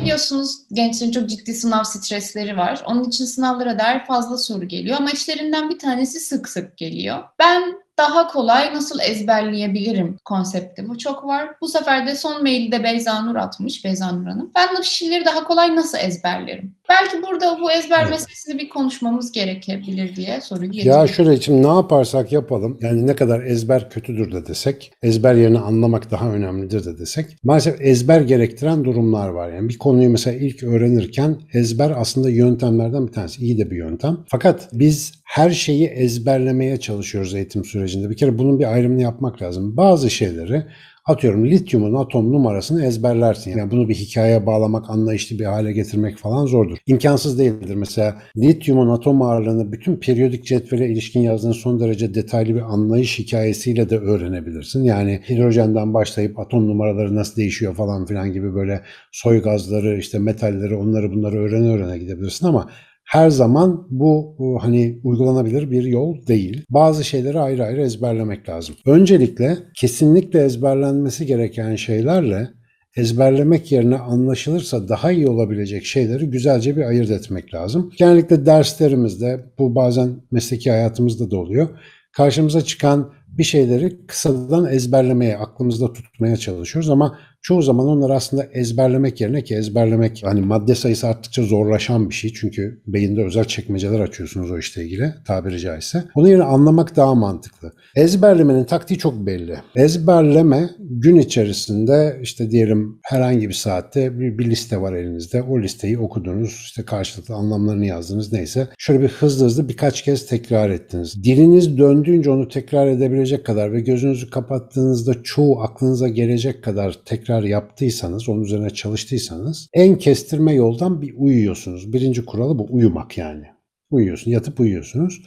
Biliyorsunuz gençlerin çok ciddi sınav stresleri var. Onun için sınavlara dair fazla soru geliyor ama içlerinden bir tanesi sık sık geliyor. Ben daha kolay nasıl ezberleyebilirim konsepti. Bu çok var. Bu sefer de son maili de Beyza Nur atmış, Beyza Nur Hanım. Ben bu şiirleri daha kolay nasıl ezberlerim? Belki burada bu ezber Evet. meselesini bir konuşmamız gerekebilir diye soruyu Ya getiriyorum. şöyle için ne yaparsak yapalım yani ne kadar ezber kötüdür de desek ezber yerini anlamak daha önemlidir de desek maalesef ezber gerektiren durumlar var. Yani bir konuyu mesela ilk öğrenirken ezber aslında yöntemlerden bir tanesi. iyi de bir yöntem. Fakat biz her şeyi ezberlemeye çalışıyoruz eğitim sürecinde. Bir kere bunun bir ayrımını yapmak lazım. Bazı şeyleri Atıyorum lityumun atom numarasını ezberlersin. Yani bunu bir hikayeye bağlamak, anlayışlı bir hale getirmek falan zordur. İmkansız değildir. Mesela lityumun atom ağırlığını bütün periyodik cetvele ilişkin yazdığın son derece detaylı bir anlayış hikayesiyle de öğrenebilirsin. Yani hidrojenden başlayıp atom numaraları nasıl değişiyor falan filan gibi böyle soy gazları, işte metalleri, onları bunları öğrene öğrene gidebilirsin ama her zaman bu, hani uygulanabilir bir yol değil. Bazı şeyleri ayrı ayrı ezberlemek lazım. Öncelikle kesinlikle ezberlenmesi gereken şeylerle ezberlemek yerine anlaşılırsa daha iyi olabilecek şeyleri güzelce bir ayırt etmek lazım. Genellikle derslerimizde bu bazen mesleki hayatımızda da oluyor. Karşımıza çıkan bir şeyleri kısadan ezberlemeye, aklımızda tutmaya çalışıyoruz ama çoğu zaman onları aslında ezberlemek yerine ki ezberlemek hani madde sayısı arttıkça zorlaşan bir şey. Çünkü beyinde özel çekmeceler açıyorsunuz o işle ilgili tabiri caizse. Onun yerine anlamak daha mantıklı. Ezberlemenin taktiği çok belli. Ezberleme gün içerisinde işte diyelim herhangi bir saatte bir, bir liste var elinizde. O listeyi okudunuz, işte karşılıklı anlamlarını yazdınız neyse. Şöyle bir hızlı hızlı birkaç kez tekrar ettiniz. Diliniz döndüğünce onu tekrar edebilecek kadar ve gözünüzü kapattığınızda çoğu aklınıza gelecek kadar tekrar yaptıysanız, onun üzerine çalıştıysanız en kestirme yoldan bir uyuyorsunuz. Birinci kuralı bu uyumak yani. Uyuyorsun, yatıp uyuyorsunuz.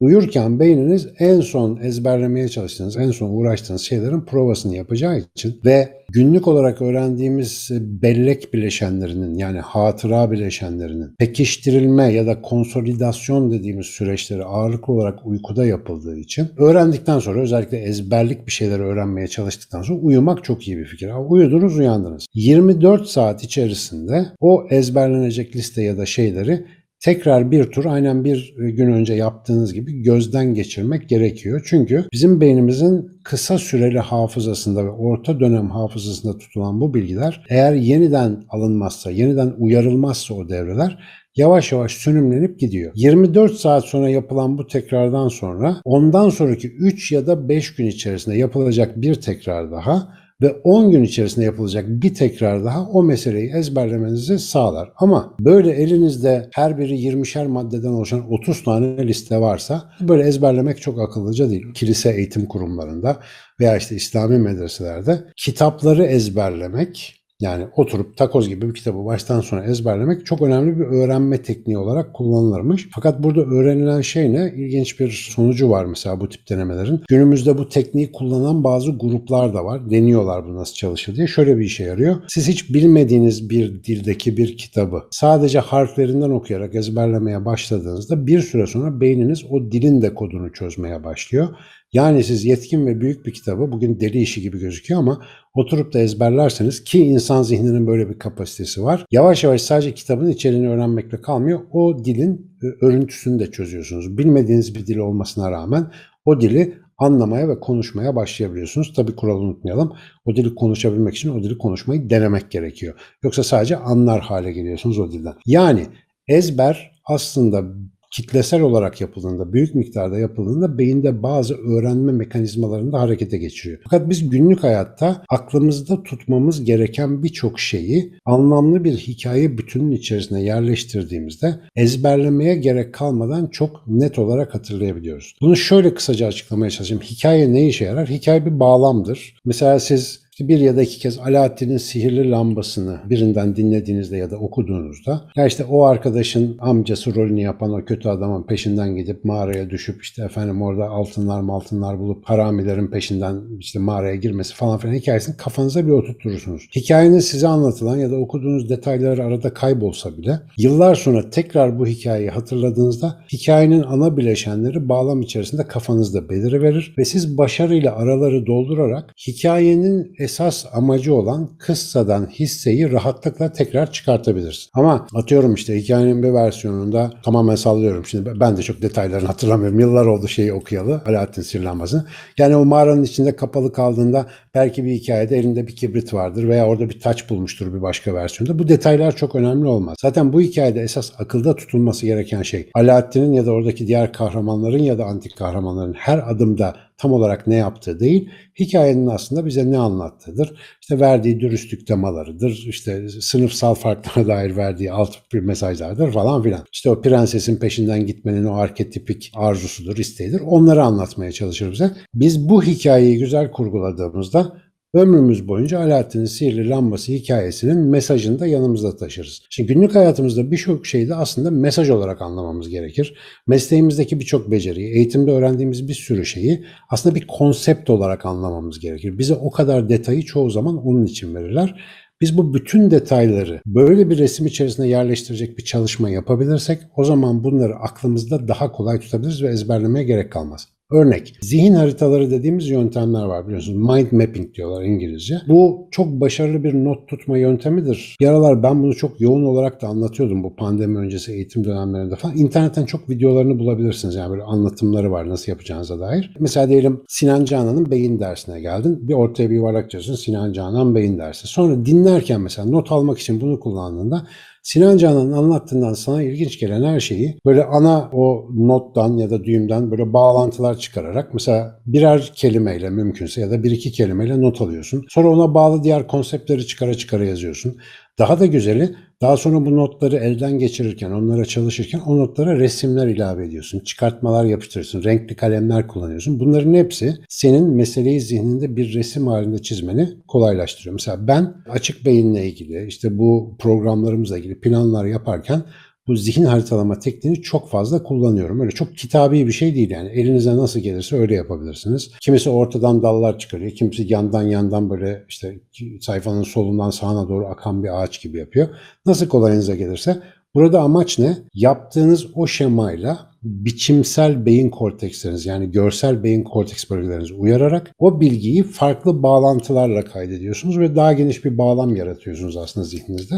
Uyurken beyniniz en son ezberlemeye çalıştığınız, en son uğraştığınız şeylerin provasını yapacağı için ve günlük olarak öğrendiğimiz bellek bileşenlerinin yani hatıra bileşenlerinin pekiştirilme ya da konsolidasyon dediğimiz süreçleri ağırlıklı olarak uykuda yapıldığı için öğrendikten sonra özellikle ezberlik bir şeyleri öğrenmeye çalıştıktan sonra uyumak çok iyi bir fikir. Uyudunuz uyandınız. 24 saat içerisinde o ezberlenecek liste ya da şeyleri tekrar bir tur aynen bir gün önce yaptığınız gibi gözden geçirmek gerekiyor. Çünkü bizim beynimizin kısa süreli hafızasında ve orta dönem hafızasında tutulan bu bilgiler eğer yeniden alınmazsa, yeniden uyarılmazsa o devreler yavaş yavaş sönümlenip gidiyor. 24 saat sonra yapılan bu tekrardan sonra ondan sonraki 3 ya da 5 gün içerisinde yapılacak bir tekrar daha ve 10 gün içerisinde yapılacak bir tekrar daha o meseleyi ezberlemenizi sağlar. Ama böyle elinizde her biri 20'şer maddeden oluşan 30 tane liste varsa böyle ezberlemek çok akıllıca değil. Kilise eğitim kurumlarında veya işte İslami medreselerde kitapları ezberlemek yani oturup takoz gibi bir kitabı baştan sona ezberlemek çok önemli bir öğrenme tekniği olarak kullanılırmış. Fakat burada öğrenilen şey ne? İlginç bir sonucu var mesela bu tip denemelerin. Günümüzde bu tekniği kullanan bazı gruplar da var. Deniyorlar bu nasıl çalışır diye. Şöyle bir işe yarıyor. Siz hiç bilmediğiniz bir dildeki bir kitabı sadece harflerinden okuyarak ezberlemeye başladığınızda bir süre sonra beyniniz o dilin de kodunu çözmeye başlıyor. Yani siz yetkin ve büyük bir kitabı bugün deli işi gibi gözüküyor ama oturup da ezberlerseniz ki insan zihninin böyle bir kapasitesi var. Yavaş yavaş sadece kitabın içeriğini öğrenmekle kalmıyor. O dilin e, örüntüsünü de çözüyorsunuz. Bilmediğiniz bir dil olmasına rağmen o dili anlamaya ve konuşmaya başlayabiliyorsunuz. Tabii kuralı unutmayalım. O dili konuşabilmek için o dili konuşmayı denemek gerekiyor. Yoksa sadece anlar hale geliyorsunuz o dilden. Yani ezber aslında kitlesel olarak yapıldığında, büyük miktarda yapıldığında beyinde bazı öğrenme mekanizmalarını da harekete geçiriyor. Fakat biz günlük hayatta aklımızda tutmamız gereken birçok şeyi anlamlı bir hikaye bütünün içerisine yerleştirdiğimizde ezberlemeye gerek kalmadan çok net olarak hatırlayabiliyoruz. Bunu şöyle kısaca açıklamaya çalışayım. Hikaye ne işe yarar? Hikaye bir bağlamdır. Mesela siz bir ya da iki kez Alaaddin'in sihirli lambasını birinden dinlediğinizde ya da okuduğunuzda ya işte o arkadaşın amcası rolünü yapan o kötü adamın peşinden gidip mağaraya düşüp işte efendim orada altınlar altınlar bulup haramilerin peşinden işte mağaraya girmesi falan filan hikayesini kafanıza bir oturturursunuz. Hikayenin size anlatılan ya da okuduğunuz detaylar arada kaybolsa bile yıllar sonra tekrar bu hikayeyi hatırladığınızda hikayenin ana bileşenleri bağlam içerisinde kafanızda beliriverir ve siz başarıyla araları doldurarak hikayenin esas amacı olan kıssadan hisseyi rahatlıkla tekrar çıkartabilirsin. Ama atıyorum işte hikayenin bir versiyonunda tamamen sallıyorum. Şimdi ben de çok detaylarını hatırlamıyorum. Yıllar oldu şeyi okuyalı. Alaaddin Sirlanmaz'ı. Yani o mağaranın içinde kapalı kaldığında belki bir hikayede elinde bir kibrit vardır veya orada bir taç bulmuştur bir başka versiyonda. Bu detaylar çok önemli olmaz. Zaten bu hikayede esas akılda tutulması gereken şey Alaaddin'in ya da oradaki diğer kahramanların ya da antik kahramanların her adımda tam olarak ne yaptığı değil, hikayenin aslında bize ne anlattığıdır. İşte verdiği dürüstlük temalarıdır, işte sınıfsal farklara dair verdiği alt bir mesajlardır falan filan. İşte o prensesin peşinden gitmenin o arketipik arzusudur, isteğidir. Onları anlatmaya çalışır bize. Biz bu hikayeyi güzel kurguladığımızda ömrümüz boyunca Alaaddin'in sihirli lambası hikayesinin mesajını da yanımızda taşırız. Şimdi günlük hayatımızda birçok şeyi de aslında mesaj olarak anlamamız gerekir. Mesleğimizdeki birçok beceriyi, eğitimde öğrendiğimiz bir sürü şeyi aslında bir konsept olarak anlamamız gerekir. Bize o kadar detayı çoğu zaman onun için verirler. Biz bu bütün detayları böyle bir resim içerisine yerleştirecek bir çalışma yapabilirsek o zaman bunları aklımızda daha kolay tutabiliriz ve ezberlemeye gerek kalmaz. Örnek, zihin haritaları dediğimiz yöntemler var biliyorsunuz. Mind mapping diyorlar İngilizce. Bu çok başarılı bir not tutma yöntemidir. Bir aralar ben bunu çok yoğun olarak da anlatıyordum bu pandemi öncesi eğitim dönemlerinde falan. İnternetten çok videolarını bulabilirsiniz. Yani böyle anlatımları var nasıl yapacağınıza dair. Mesela diyelim Sinan Canan'ın beyin dersine geldin. Bir ortaya bir yuvarlak çiziyorsun Sinan Canan beyin dersi. Sonra dinlerken mesela not almak için bunu kullandığında Sinan Canan'ın anlattığından sana ilginç gelen her şeyi böyle ana o nottan ya da düğümden böyle bağlantılar çıkararak mesela birer kelimeyle mümkünse ya da bir iki kelimeyle not alıyorsun. Sonra ona bağlı diğer konseptleri çıkara çıkara yazıyorsun. Daha da güzeli daha sonra bu notları elden geçirirken, onlara çalışırken o notlara resimler ilave ediyorsun. Çıkartmalar yapıştırıyorsun, renkli kalemler kullanıyorsun. Bunların hepsi senin meseleyi zihninde bir resim halinde çizmeni kolaylaştırıyor. Mesela ben açık beyinle ilgili, işte bu programlarımızla ilgili planlar yaparken bu zihin haritalama tekniğini çok fazla kullanıyorum. Öyle çok kitabi bir şey değil yani. Elinize nasıl gelirse öyle yapabilirsiniz. Kimisi ortadan dallar çıkarıyor. Kimisi yandan yandan böyle işte sayfanın solundan sağına doğru akan bir ağaç gibi yapıyor. Nasıl kolayınıza gelirse. Burada amaç ne? Yaptığınız o şemayla biçimsel beyin korteksleriniz yani görsel beyin korteks bölgelerinizi uyararak o bilgiyi farklı bağlantılarla kaydediyorsunuz ve daha geniş bir bağlam yaratıyorsunuz aslında zihninizde.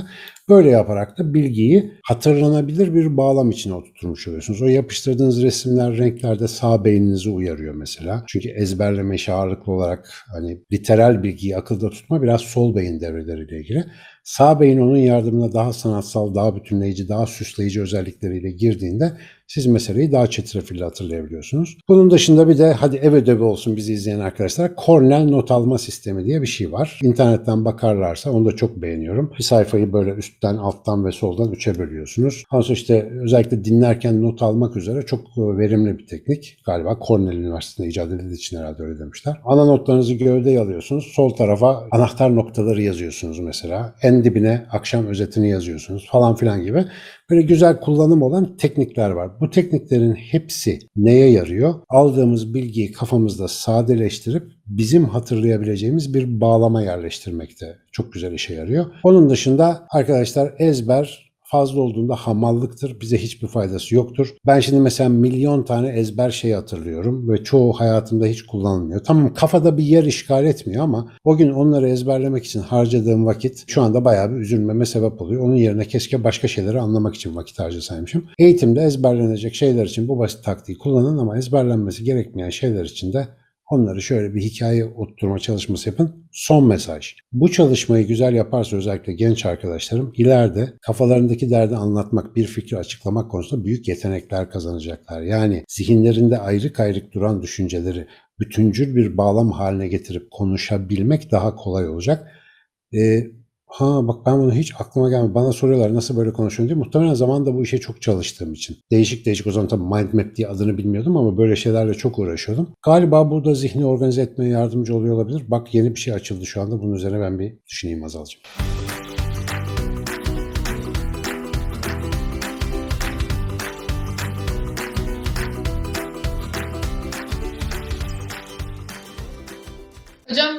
Böyle yaparak da bilgiyi hatırlanabilir bir bağlam içine oturtmuş oluyorsunuz. O yapıştırdığınız resimler, renkler de sağ beyninizi uyarıyor mesela. Çünkü ezberleme ağırlıklı olarak hani literal bilgiyi akılda tutma biraz sol beyin devreleriyle ilgili. Sağ beyin onun yardımına daha sanatsal, daha bütünleyici, daha süsleyici özellikleriyle girdiğinde siz meseleyi daha çetrefilli hatırlayabiliyorsunuz. Bunun dışında bir de hadi ev ödevi olsun bizi izleyen arkadaşlar Cornell not alma sistemi diye bir şey var. İnternetten bakarlarsa onu da çok beğeniyorum. Bir sayfayı böyle üstten, alttan ve soldan üçe bölüyorsunuz. Sonra işte özellikle dinlerken not almak üzere çok verimli bir teknik. Galiba Cornell Üniversitesi'nde icat edildiği için herhalde öyle demişler. Ana notlarınızı gövdeye alıyorsunuz. Sol tarafa anahtar noktaları yazıyorsunuz mesela. En dibine akşam özetini yazıyorsunuz falan filan gibi. Böyle güzel kullanım olan teknikler var. Bu tekniklerin hepsi neye yarıyor? Aldığımız bilgiyi kafamızda sadeleştirip bizim hatırlayabileceğimiz bir bağlama yerleştirmekte çok güzel işe yarıyor. Onun dışında arkadaşlar ezber fazla olduğunda hamallıktır. Bize hiçbir faydası yoktur. Ben şimdi mesela milyon tane ezber şey hatırlıyorum ve çoğu hayatımda hiç kullanılmıyor. Tamam kafada bir yer işgal etmiyor ama o gün onları ezberlemek için harcadığım vakit şu anda bayağı bir üzülmeme sebep oluyor. Onun yerine keşke başka şeyleri anlamak için vakit harcasaymışım. Eğitimde ezberlenecek şeyler için bu basit taktiği kullanın ama ezberlenmesi gerekmeyen şeyler için de Onları şöyle bir hikaye oturtma çalışması yapın. Son mesaj. Bu çalışmayı güzel yaparsa özellikle genç arkadaşlarım ileride kafalarındaki derdi anlatmak, bir fikri açıklamak konusunda büyük yetenekler kazanacaklar. Yani zihinlerinde ayrı ayrık duran düşünceleri bütüncül bir bağlam haline getirip konuşabilmek daha kolay olacak. Ee, Ha bak ben bunu hiç aklıma gelmedi. Bana soruyorlar nasıl böyle konuşuyorsun diye. Muhtemelen zamanında bu işe çok çalıştığım için. Değişik değişik o zaman tabii mind map diye adını bilmiyordum ama böyle şeylerle çok uğraşıyordum. Galiba bu da zihni organize etmeye yardımcı oluyor olabilir. Bak yeni bir şey açıldı şu anda. Bunun üzerine ben bir düşüneyim Azalcığım.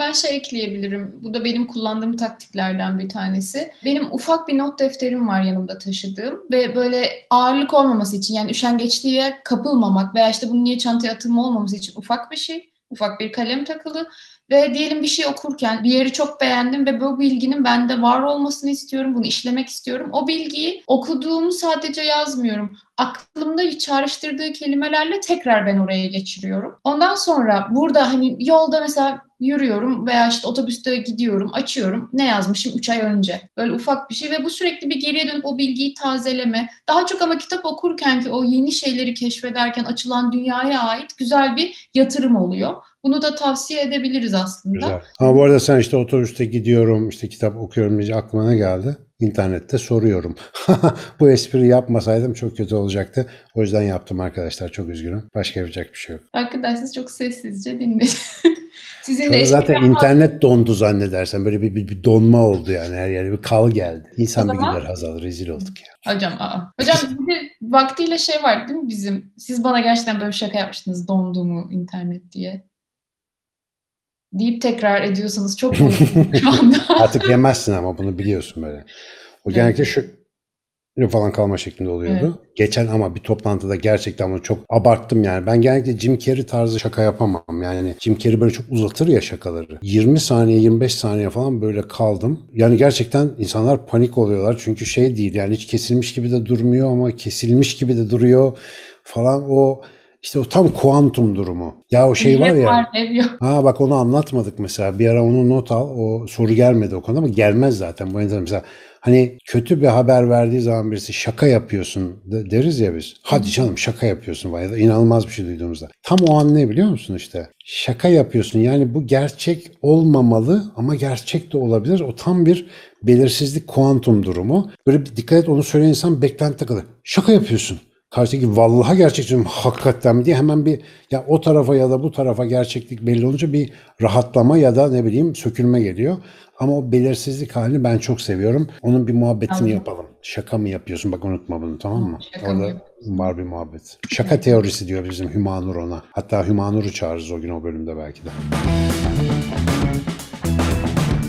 Ben şey ekleyebilirim. Bu da benim kullandığım taktiklerden bir tanesi. Benim ufak bir not defterim var yanımda taşıdığım ve böyle ağırlık olmaması için yani üşengeçliğe kapılmamak veya işte bunun niye çantaya atılma olmaması için ufak bir şey. ufak bir kalem takılı ve diyelim bir şey okurken bir yeri çok beğendim ve bu bilginin bende var olmasını istiyorum, bunu işlemek istiyorum. O bilgiyi okuduğumu sadece yazmıyorum. Aklımda çağrıştırdığı kelimelerle tekrar ben oraya geçiriyorum. Ondan sonra burada hani yolda mesela yürüyorum veya işte otobüste gidiyorum, açıyorum. Ne yazmışım 3 ay önce? Böyle ufak bir şey ve bu sürekli bir geriye dönüp o bilgiyi tazeleme. Daha çok ama kitap okurken ki o yeni şeyleri keşfederken açılan dünyaya ait güzel bir yatırım oluyor. Bunu da tavsiye edebiliriz aslında. Güzel. Ama bu arada sen işte otobüste gidiyorum, işte kitap okuyorum diye aklıma ne geldi? İnternette soruyorum. bu espri yapmasaydım çok kötü olacaktı. O yüzden yaptım arkadaşlar. Çok üzgünüm. Başka yapacak bir şey yok. Arkadaşlar çok sessizce dinleyin. Sizin Şu de zaten internet dondu zannedersen. Böyle bir, bir, bir donma oldu yani. Her yere bir kal geldi. İnsan O bir zaman- güler Hazal. Rezil olduk ya. Hocam aa. Hocam bir de vaktiyle şey var değil mi bizim? Siz bana gerçekten böyle bir şaka yapmıştınız dondu mu internet diye. Deyip tekrar ediyorsanız çok mutluyum şu anda. Artık yemezsin ama bunu biliyorsun böyle. O genellikle şu falan kalma şeklinde oluyordu. Geçen ama bir toplantıda gerçekten bunu çok abarttım yani. Ben genellikle Jim Carrey tarzı şaka yapamam. Yani Jim Carrey böyle çok uzatır ya şakaları. 20 saniye 25 saniye falan böyle kaldım. Yani gerçekten insanlar panik oluyorlar. Çünkü şey değil yani hiç kesilmiş gibi de durmuyor ama kesilmiş gibi de duruyor falan o işte o tam kuantum durumu. Ya o şey var ya. Ha bak onu anlatmadık mesela. Bir ara onu not al. O soru gelmedi o konuda ama gelmez zaten. Bu enteresan. Mesela hani kötü bir haber verdiği zaman birisi şaka yapıyorsun de- deriz ya biz. Hadi canım şaka yapıyorsun ya da inanılmaz bir şey duyduğumuzda. Tam o an ne biliyor musun işte? Şaka yapıyorsun. Yani bu gerçek olmamalı ama gerçek de olabilir. O tam bir belirsizlik kuantum durumu. Böyle bir dikkat et onu söyleyen insan beklenti takılı. Şaka yapıyorsun. Karşıdaki vallaha gerçek diyorum hakikaten mi diye hemen bir ya o tarafa ya da bu tarafa gerçeklik belli olunca bir rahatlama ya da ne bileyim sökülme geliyor. Ama o belirsizlik halini ben çok seviyorum. Onun bir muhabbetini Anladım. yapalım. Şaka mı yapıyorsun? Bak unutma bunu tamam mı? Şaka mı Orada yapıyorsun? var bir muhabbet. Şaka teorisi diyor bizim Hümanur ona. Hatta Hümanur'u çağırırız o gün o bölümde belki de.